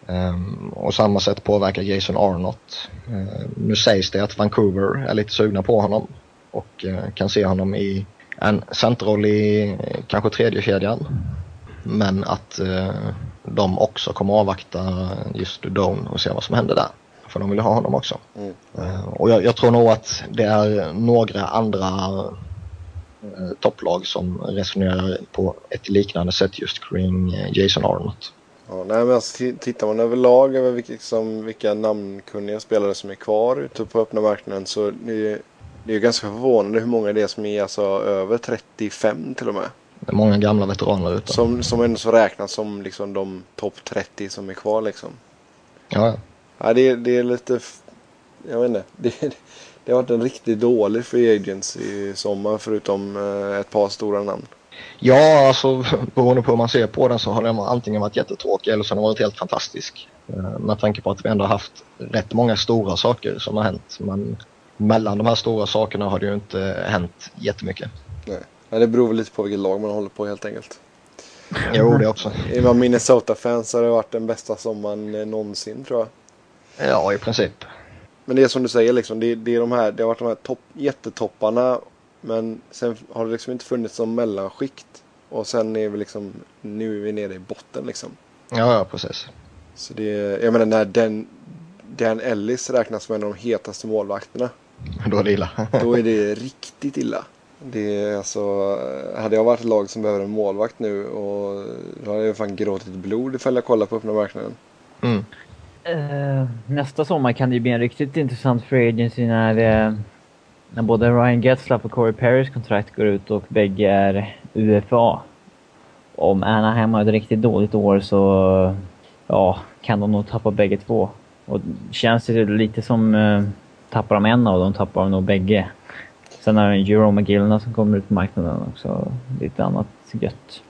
Mm. Um, och samma sätt påverkar Jason Arnott. Uh, nu sägs det att Vancouver är lite sugna på honom och uh, kan se honom i en centerroll i kanske tredje kedjan. Men att eh, de också kommer avvakta just Doan och se vad som händer där. För de vill ha honom också. Mm. Eh, och jag, jag tror nog att det är några andra eh, topplag som resonerar på ett liknande sätt just kring eh, Jason Arnott. Ja, nej, men alltså, tittar man överlag över vilka, liksom, vilka namnkunniga spelare som är kvar ute på öppna marknaden så det är det är ganska förvånande hur många det är som är alltså över 35 till och med. Det är många gamla veteraner ute. Som, som ändå så räknas som liksom de topp 30 som är kvar liksom. Ja, ja. Ja, det, är- det är lite... Jag vet inte. Det, det har varit en riktigt dålig free agents i sommar förutom eh, ett par stora namn. Ja, alltså beroende på hur man ser på den så har den antingen varit jättetråkig eller så har den varit helt fantastisk. Eh, Med tanke på att vi ändå har haft rätt många stora saker som har hänt. Men mellan de här stora sakerna har det ju inte hänt jättemycket. Nej. Ja, det beror väl lite på vilket lag man håller på helt enkelt. Jo, det också. Är man Minnesota-fans har det varit den bästa sommaren eh, någonsin tror jag. Ja, i princip. Men det är som du säger liksom. Det, det, är de här, det har varit de här topp, jättetopparna. Men sen har det liksom inte funnits som mellanskikt. Och sen är vi liksom, nu är vi nere i botten liksom. Ja, ja, precis. Så det, jag menar när Dan, Dan Ellis räknas som en av de hetaste målvakterna. Då är det illa. Då är det riktigt illa. Det är alltså, hade jag varit ett lag som behöver en målvakt nu och då hade jag fan gråtit blod ifall jag kollar på öppna marknaden. Mm. Eh, nästa sommar kan det ju bli en riktigt intressant free agency när, eh, när både Ryan Getzlaff och Corey Perrys kontrakt går ut och bägge är UFA. Om Anaheim har ett riktigt dåligt år så ja, kan de nog tappa bägge två. Och känns det lite som eh, tappar de en av dem tappar de nog bägge. Sen har vi Jerome McGillna som kommer ut på marknaden också. Lite annat gött.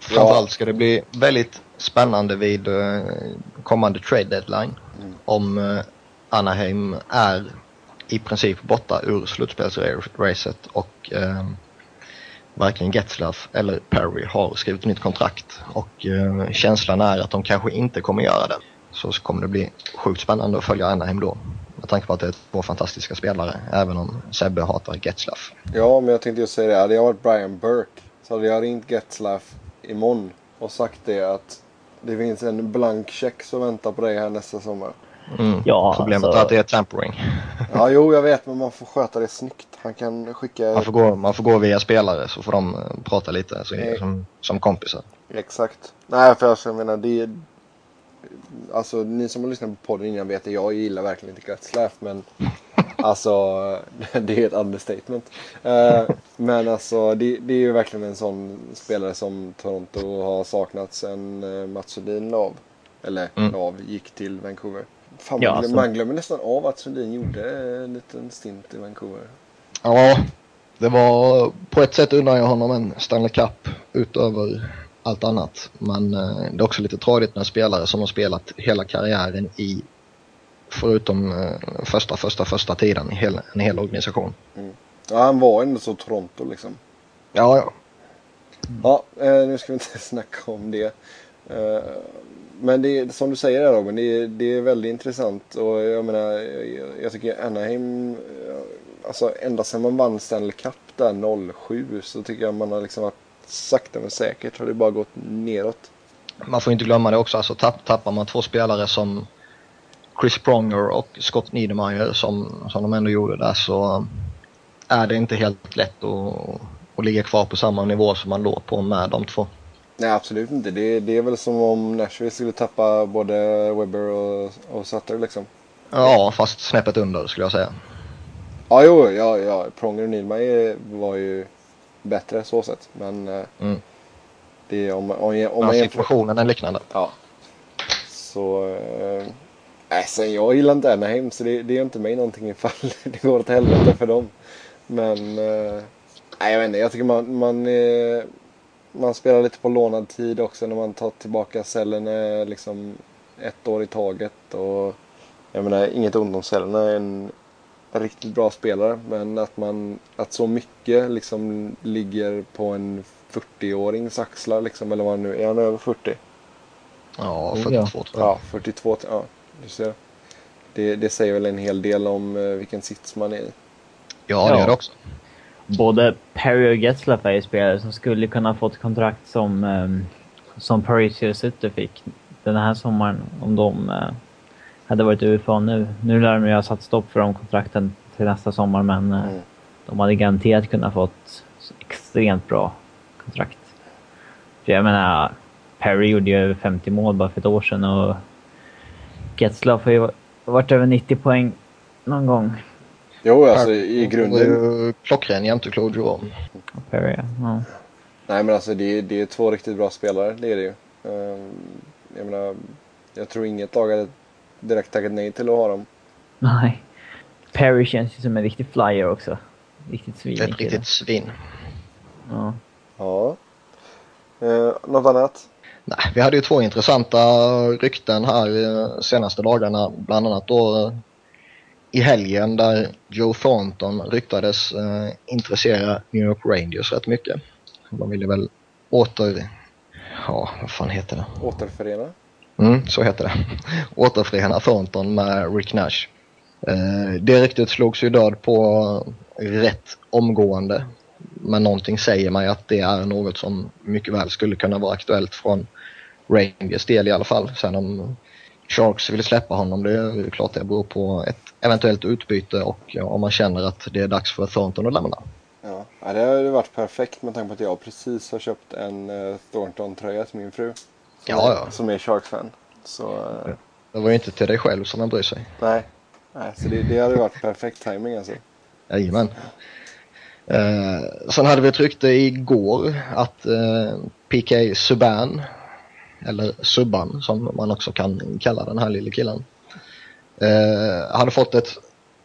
Framförallt ska det bli väldigt spännande vid eh, kommande trade deadline. Mm. Om eh, Anaheim är i princip borta ur slutspelsracet och eh, varken Getzlaff eller Perry har skrivit nytt kontrakt. Och eh, känslan är att de kanske inte kommer göra det. Så kommer det bli sjukt spännande att följa Anaheim då. Med tanke på att det är två fantastiska spelare, även om Sebbe hatar Getzlaff. Ja, men jag tänkte just säga det. Hade jag varit Brian Burke så hade jag ringt Getzlaff imorgon och sagt det att det finns en blank check som väntar på dig här nästa sommar. Mm. Ja, Problemet alltså- är att det är tampering. Ja, jo, jag vet, men man får sköta det snyggt. Han kan skicka... Man får, gå, man får gå via spelare så får de eh, prata lite så, Nej. som, som kompisar. Exakt. Nej, för alltså, jag menar det... Alltså ni som har lyssnat på podden innan vet att jag gillar verkligen inte Getzlaff men alltså det är ett understatement. Eh, men alltså det, det är ju verkligen en sån spelare som Toronto har saknat sen uh, Mats Sundin av. Eller Mm. av, gick till Vancouver. Fan, Ja, man, glöm, alltså- man glömmer nästan av att Sundin gjorde en liten stint i Vancouver. Ja, det var på ett sätt undrar jag honom en Stanley Cup utöver allt annat. Men eh, det är också lite tradigt en spelare som har spelat hela karriären i förutom eh, första, första, första tiden i hela, en hel organisation. Ja, han var ändå så Toronto liksom. Ja, ja. Ja, eh, nu ska vi inte snacka om det. Eh, men det är, som du säger där Robin, det är, det är väldigt intressant. Och jag menar, jag, jag tycker Anaheim, eh, alltså ända sedan man vann Stanley Cup där 07 så tycker jag man har liksom varit sakta men säkert har det bara gått neråt. Man får inte glömma det också, alltså tapp, tappar man två spelare som Chris Pronger och Scott Niedermayer som, som de ändå gjorde där så är det inte helt lätt att, att ligga kvar på samma nivå som man låg på med de två. Nej absolut inte. Det, det är väl som om Nashville skulle tappa både Webber och, och Sutter liksom. Ja, fast snäppet under skulle jag säga. Ja, jo, ja, ja. Pronger och Niedermayer var ju bättre så sett. Men eh, Mm. det är om, om, om man jämför. situationen är liknande. Ja. Så... Äh, äh, sen jag gillar inte Anaheim så det, det gör inte mig någonting ifall det går åt helvete för dem. Men... Äh, nej jag vet inte, jag tycker man... Man, eh, man spelar lite på lånad tid också när man tar tillbaka cellen eh, liksom ett år i taget. Och jag menar inget ont om cellen är en riktigt bra spelare. Men att man... Att så mycket liksom ligger på en 40-årings axlar liksom. Eller vad nu är. han över 40? Ja, Oh, 42 ja. tror jag. Ja, 42. till- Ja, du ser. Det, det säger väl en hel del om eh, vilken sits man är i. Ja, det gör det också. Både Perry och Getzlaff är spelare som skulle kunna fått kontrakt som, um, som Parisier Sutter fick den här sommaren om de uh, hade varit UFA nu. Nu lär de ju ha satt stopp för de kontrakten till nästa sommar, men eh, Mm. de hade garanterat kunnat fått extremt bra kontrakt. För jag menar, Perry gjorde ju över 50 mål bara för ett år sedan och Getzlaff har ju varit över 90 poäng någon gång. Jo, alltså i grunden. ju klockren jämte Claude. Och Perry, ja. Nej, men alltså det, är- det är två riktigt bra spelare, det är det ju. Ehm, Jag menar, jag tror inget lag hade direkt tackat nej till att ha dem. Nej. Perry känns ju som en riktig flyer också. Riktigt svin. Ett riktigt svin. Ja. Ja. Eh, något annat? Nej, vi hade ju två intressanta rykten här senaste dagarna. Bland annat då eh, i helgen där Joe Thornton ryktades eh, intressera New York Rangers rätt mycket. De ville väl åter... Ja, vad fan heter det? Återförena? Mm, så heter det. Återförena Thornton med Rick Nash. Eh, det ryktet slogs ju död på rätt omgående. Men någonting säger mig att det är något som mycket väl skulle kunna vara aktuellt från Rangers del i alla fall. Sen om Sharks vill släppa honom, det är klart det beror på ett eventuellt utbyte och om man känner att det är dags för Thornton att lämna. Ja, det hade varit perfekt med tanke på att jag precis har köpt en uh, Thornton-tröja till min fru. Som Ja, är, ja. Som är Sharks-fan. Så, eh, Det var ju inte till dig själv som man bryr sig. nej. nej. Så det, det hade varit perfekt timing alltså. Jajamän. Eh, sen hade vi ett rykte igår att eh, PK Subban, eller Subban som man också kan kalla den här lille killen, eh, hade fått ett,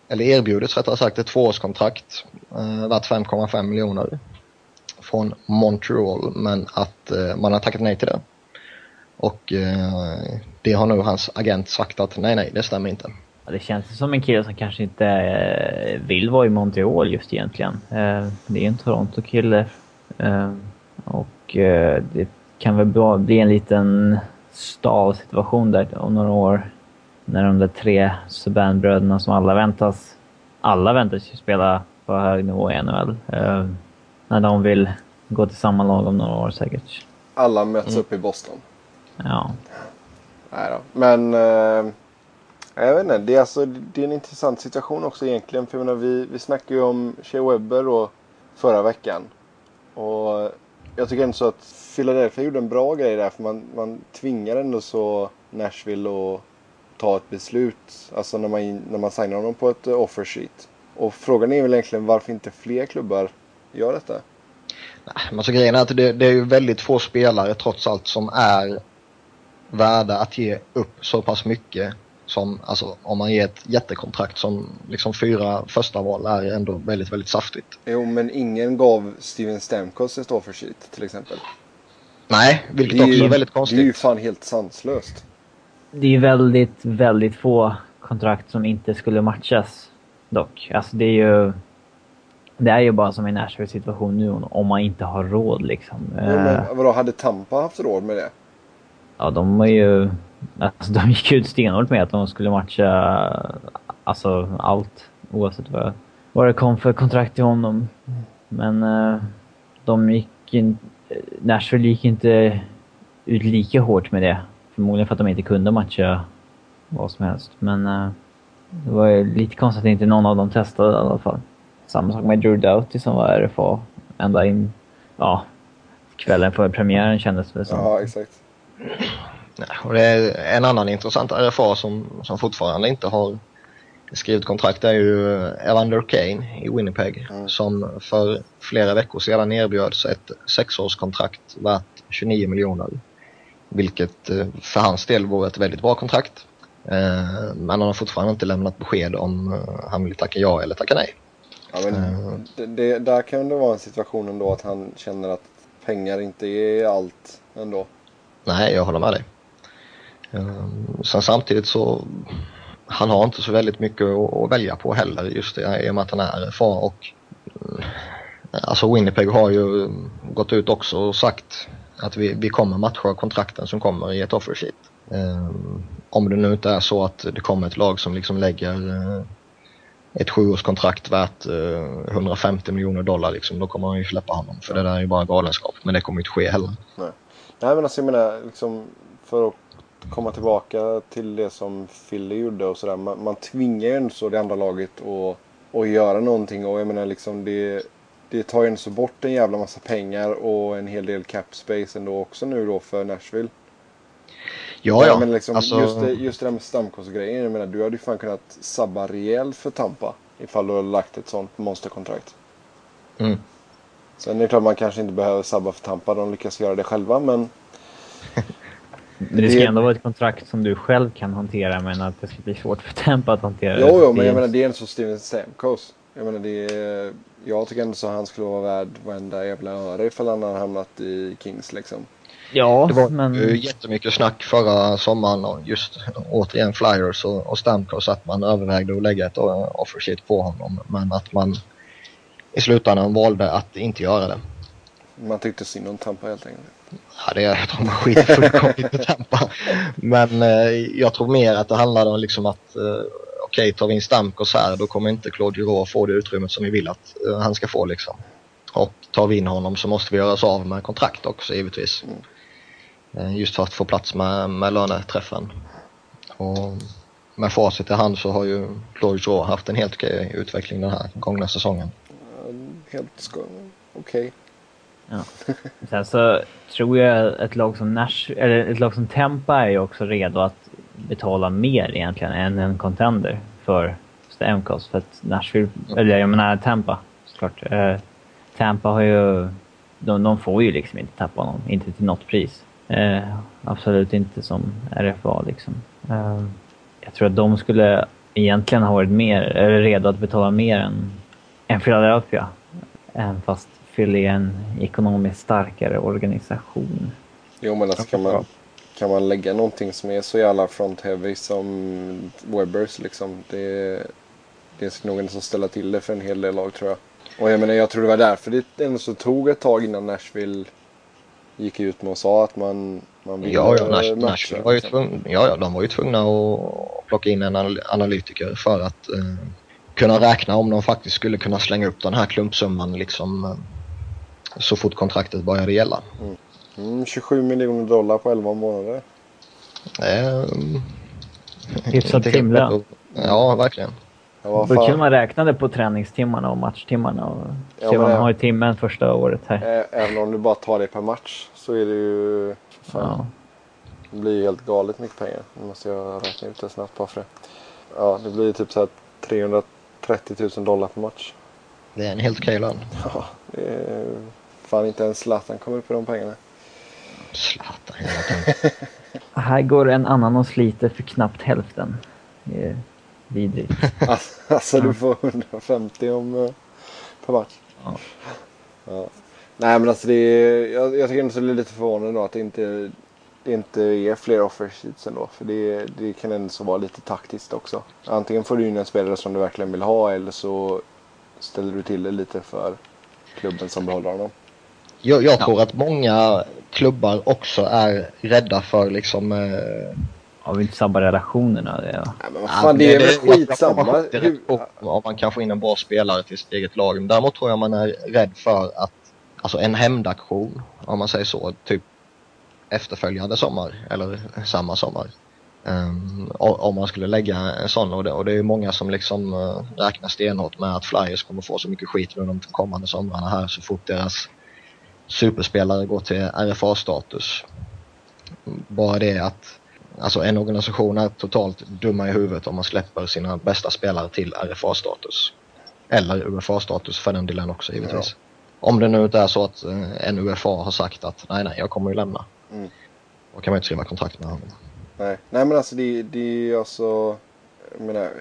eller erbjudits rättare sagt, ett tvåårskontrakt eh, värt 5,5 miljoner från Montreal men att eh, man har tackat nej till det. Och eh, det har nu hans agent sagt att nej, nej, det stämmer inte. Ja, Det känns som en kille som kanske inte eh, vill vara i Montreal just egentligen. Eh, det är en Toronto-kille. Eh, och det kan väl bli en liten stav situation där om några år. När de där tre Subban-bröderna som alla väntas... Alla väntas ju spela på hög nivå i NHL. När de vill gå till samma lag om några år säkert. Alla möts upp i Boston. Ja. Nej då. Men eh, jag vet inte. Det är, alltså, det är en intressant situation också egentligen. För jag menar, vi, vi snackade ju om Shea Webber då förra veckan. Och jag tycker ändå så att Philadelphia gjorde en bra grej där. För man, man tvingar ändå så Nashville att ta ett beslut. Alltså när man, när man signar honom på ett eh, offer sheet. Och frågan är väl egentligen varför inte fler klubbar gör detta. Men så grejen är att det, det är ju väldigt få spelare trots allt som är värda att ge upp så pass mycket som, alltså om man ger ett jättekontrakt som liksom fyra första val är ändå väldigt, väldigt saftigt. Jo, men ingen gav Steven Stamkos ett offer sheet till exempel. Nej, vilket Det är också ju- är väldigt Det är ju konstigt. fan helt sanslöst. Det är väldigt, väldigt få kontrakt som inte skulle matchas dock. Alltså det är ju... Det är ju bara som i Nashville situation nu om man inte har råd liksom. Ja, Eh, men vadå, hade Tampa haft råd med det? Ja, de var ju... Alltså de gick ut stenhårt med att de skulle matcha alltså allt oavsett vad, vad det kom för kontrakt till honom. Men eh, de gick in, Nashville gick inte ut lika hårt med det. Förmodligen för att de inte kunde matcha vad som helst. Men eh, det var ju lite konstigt att inte någon av dem testade i alla fall. Samma sak med Drew Doughty som var RFA ända in... Ja, kvällen före premiären kändes det som. Ja, exakt. Nej, och det är en annan intressant RFA som, som fortfarande inte har skrivit kontrakt är ju Evander Kane i Winnipeg Mm. som för flera veckor sedan erbjöds ett sexårskontrakt värt 29 miljoner. Vilket eh, för hans del vore ett väldigt bra kontrakt. Eh, Men han har fortfarande inte lämnat besked om eh, han vill tacka ja eller tacka nej. Ja, men det, det, där kan det vara en situation ändå att han känner att pengar inte är allt ändå. Nej, jag håller med dig. Ehm, sen samtidigt så han har inte så väldigt mycket att, välja på heller just det i och med att han är far och eh, alltså Winnipeg har ju eh, gått ut också och sagt att vi, vi kommer matcha kontrakten som kommer i ett offer sheet. Ehm, om det nu inte är så att det kommer ett lag som liksom lägger eh, ett sjuårskontrakt värt 150 miljoner dollar liksom, då kommer man ju släppa honom för det där är ju bara galenskap. Men det kommer ju inte ske heller. Nej men alltså jag menar liksom för att komma tillbaka till det som Philly gjorde och sådär. Man, man tvingar ju ändå så det andra laget att, att göra någonting och jag menar liksom det, det tar ju så bort en jävla massa pengar och en hel del cap space ändå också nu då för Nashville. Ja, ja. Men liksom, alltså, just, det, just det där med Stamkos-grejen. Jag menar, du hade ju fan kunnat sabba rejält för Tampa. Ifall du hade lagt ett sånt monsterkontrakt. Mm. Sen är det klart man kanske inte behöver sabba för Tampa. De lyckas göra det själva men... Men det ska Det- ändå vara ett kontrakt som du själv kan hantera men att det ska bli svårt för Tampa att hantera Jo, jo, men jag menar det är en så Steven Stamkos. Jag menar det är... Jag tycker ändå så han skulle vara värd varenda jävla öre ifall han hade hamnat i Kings liksom. Ja, det var men... ju jättemycket snack förra sommaren och just återigen Flyers och, och Stamkos att man övervägde att lägga ett offer sheet på honom. Men att man i slutändan valde att inte göra det. Man tyckte synd om Tampa helt enkelt. Ja, det är, de skiter fullkomligt i Tampa. Men eh, jag tror mer att det handlade om liksom att eh, okej, tar vi in Stamkos här då kommer inte Claude Giroux få det utrymmet som vi vill att eh, han ska få liksom. Och tar vi in honom så måste vi göra oss av med kontrakt också givetvis. Eh, just för att få plats med, med löneträffen. Och med facit i hand så har ju Claude Giroux haft en helt okej utveckling den här gångna säsongen. Helt sko- okej. Sen så tror jag ett lag som Nash, eller ett lag som Tampa är ju också redo att betala mer egentligen än en contender för Stamkos. För att Nashville, eller jag menar Tampa såklart. Eh, Tampa har ju, de, de får ju liksom inte tappa honom, inte till något pris. Eh, absolut inte som RFA liksom. Eh, jag tror att de skulle egentligen ha varit mer, eller redo att betala mer än, än Philadelphia. Även fast Philly är en ekonomiskt starkare organisation. Jo men alltså kan man, kan man lägga någonting som är så jävla front heavy som Webbers liksom. Det, det ska nog ändå ställa till det för en hel del lag tror jag. Och jag menar jag tror det var därför det ändå så tog ett tag innan Nashville gick ut med och sa att man, man ville Ja, ja, Nash, Nashville var ju liksom. tvungna, ja, ja, de var ju tvungna att plocka in en anal- analytiker för att eh, kunna räkna om de faktiskt skulle kunna slänga upp den här klumpsumman liksom eh, så fort kontraktet började gälla. Mm, 27 miljoner dollar på 11 månader. Eh, Hyfsat timlön. Ja, verkligen. Ja, Då kunde man räkna det på träningstimmarna och matchtimmarna och Ja, se vad det- man har i timmen första året här. Även om du bara tar det per match så är det ju... Fan, Ja. Det blir ju helt galet mycket pengar. Nu måste jag räkna ut det snabbt bara för det. Ja, det blir typ så här 330 000 dollar per match. Det är en helt okej lön. Ja, det är... Fan inte ens Zlatan kommer upp i de pengarna. Zlatan hela tiden. Här går en annan och sliter för knappt hälften. Det är vidrigt. Alltså, alltså du får 150 om, eh, per match. Ja. Ja. Nej men alltså det är, jag, jag tycker ändå så det är lite förvånande då att det inte, det inte är fler offer sheets ändå. För det, det kan ändå så vara lite taktiskt också. Antingen får du in en spelare som du verkligen vill ha eller så ställer du till det lite för klubben som behåller honom. Jag, jag tror att många klubbar också är rädda för liksom eh, Har vi inte sabbat relationerna? Det, ja. Nej men Ja, fan det är väl skitsamma. Om man kan få in en bra spelare till sitt eget lag. Däremot tror jag man är rädd för att, alltså en hämndaktion, om man säger så, typ efterföljande sommar eller samma sommar. Um, om man skulle lägga en sån och det, och det är ju många som liksom uh, räknar stenhårt med att Flyers kommer få så mycket skit nu de kommande somrarna här så fort deras superspelare går till RFA-status. Bara det att Alltså en organisation är totalt dumma i huvudet om man släpper sina bästa spelare till RFA-status. Eller UFA-status för den delen också givetvis. Om det nu inte är så att eh, en UFA har sagt att nej, nej, jag kommer ju lämna. Mm. Då kan man inte skriva kontrakt med honom. Nej, nej men alltså det, det är ju alltså... Jag menar,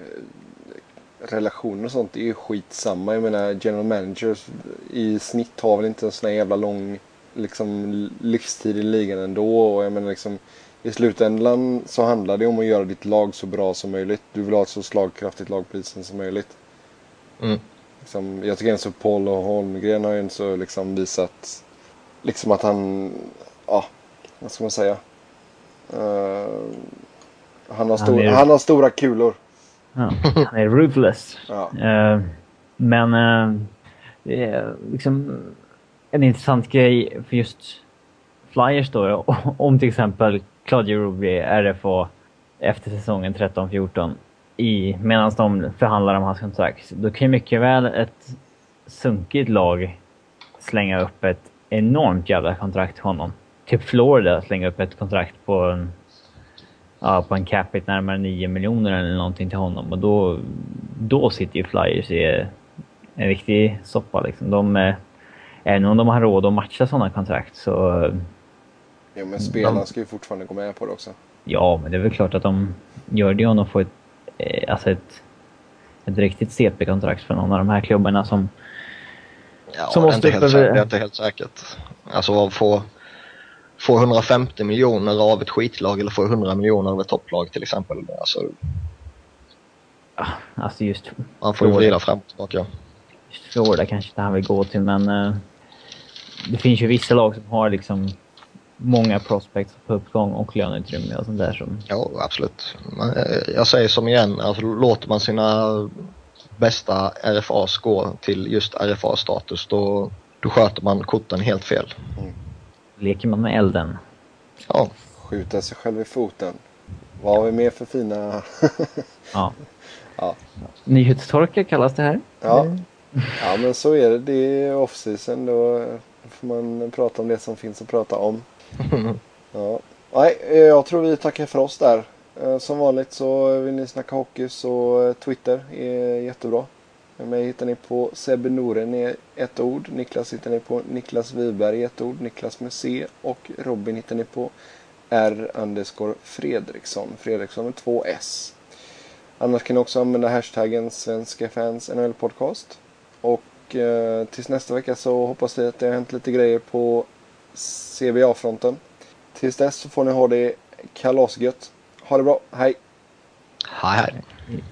relationer och sånt är ju skitsamma. Jag menar general managers i snitt har väl inte en sån här jävla lång liksom, livstid i ligan ändå. Och jag menar liksom i slutändan så handlar det om att göra ditt lag så bra som möjligt. Du vill ha ett så slagkraftigt lag på isen som möjligt. Mm. Liksom, jag tycker så Paul och Holmgren har ju så liksom visat liksom att han, ja, vad ska man säga? Eh, han, har Han stor, är- han har stora kulor. Ja, han är ruthless. Ja. Eh, men eh, det är liksom en intressant grej för just Flyers då. Om till exempel Claudio Ruby RFA efter säsongen 13-14 medan de förhandlar om hans kontrakt. Då kan ju mycket väl ett sunkigt lag slänga upp ett enormt jävla kontrakt till honom. Typ Florida slänga upp ett kontrakt på en, ja, på en capita närmare 9 miljoner eller någonting till honom. Och då, då sitter ju Flyers i en riktig soppa liksom. De, även om de har råd att matcha sådana kontrakt så... Jo men spelarna ska ju fortfarande gå med på det också. Ja, men det är väl klart att de gör det om de får ett, eh, alltså ett, ett riktigt CP-kontrakt för någon av de här klubbarna som... Ja, som det, är inte helt säkert, det är inte helt säkert. Alltså att få, få 150 miljoner av ett skitlag eller få 100 miljoner av ett topplag till exempel. Alltså, alltså just... Man får ju vrida fram och tillbaka. Just Florida kanske inte han vill gå till men... Uh, det finns ju vissa lag som har liksom många prospects på uppgång och löneutrymme och sånt där som... Ja, absolut. Eh, jag säger som igen, alltså låter man sina bästa RFAs gå till just RFA-status då, då sköter man korten helt fel. Mm. Leker man med elden. Ja. Skjuta sig själv i foten. Vad har vi mer för fina... ja. ja. Nyhetstorka kallas det här. Ja. ja, men så är det. Det är off-season. Då får man prata om det som finns att prata om. ja. Nej, eh, jag tror vi tackar för oss där. Eh, som vanligt så vill ni snacka hockey så eh, Twitter är jättebra. Med Mig hittar ni på Sebbe Noren i ett ord. Niklas hittar ni på Niklas Wiberg i ett ord. Niklas med C. Och Robin hittar ni på R. Underscore Fredriksson. Fredriksson med två S. Annars kan ni också använda hashtaggen Svenska fans NHL podcast. Och eh, tills nästa vecka så hoppas vi att det har hänt lite grejer på CBA-fronten. Tills dess så får ni ha det kalasgött. Ha det bra. Hej! Hej hej!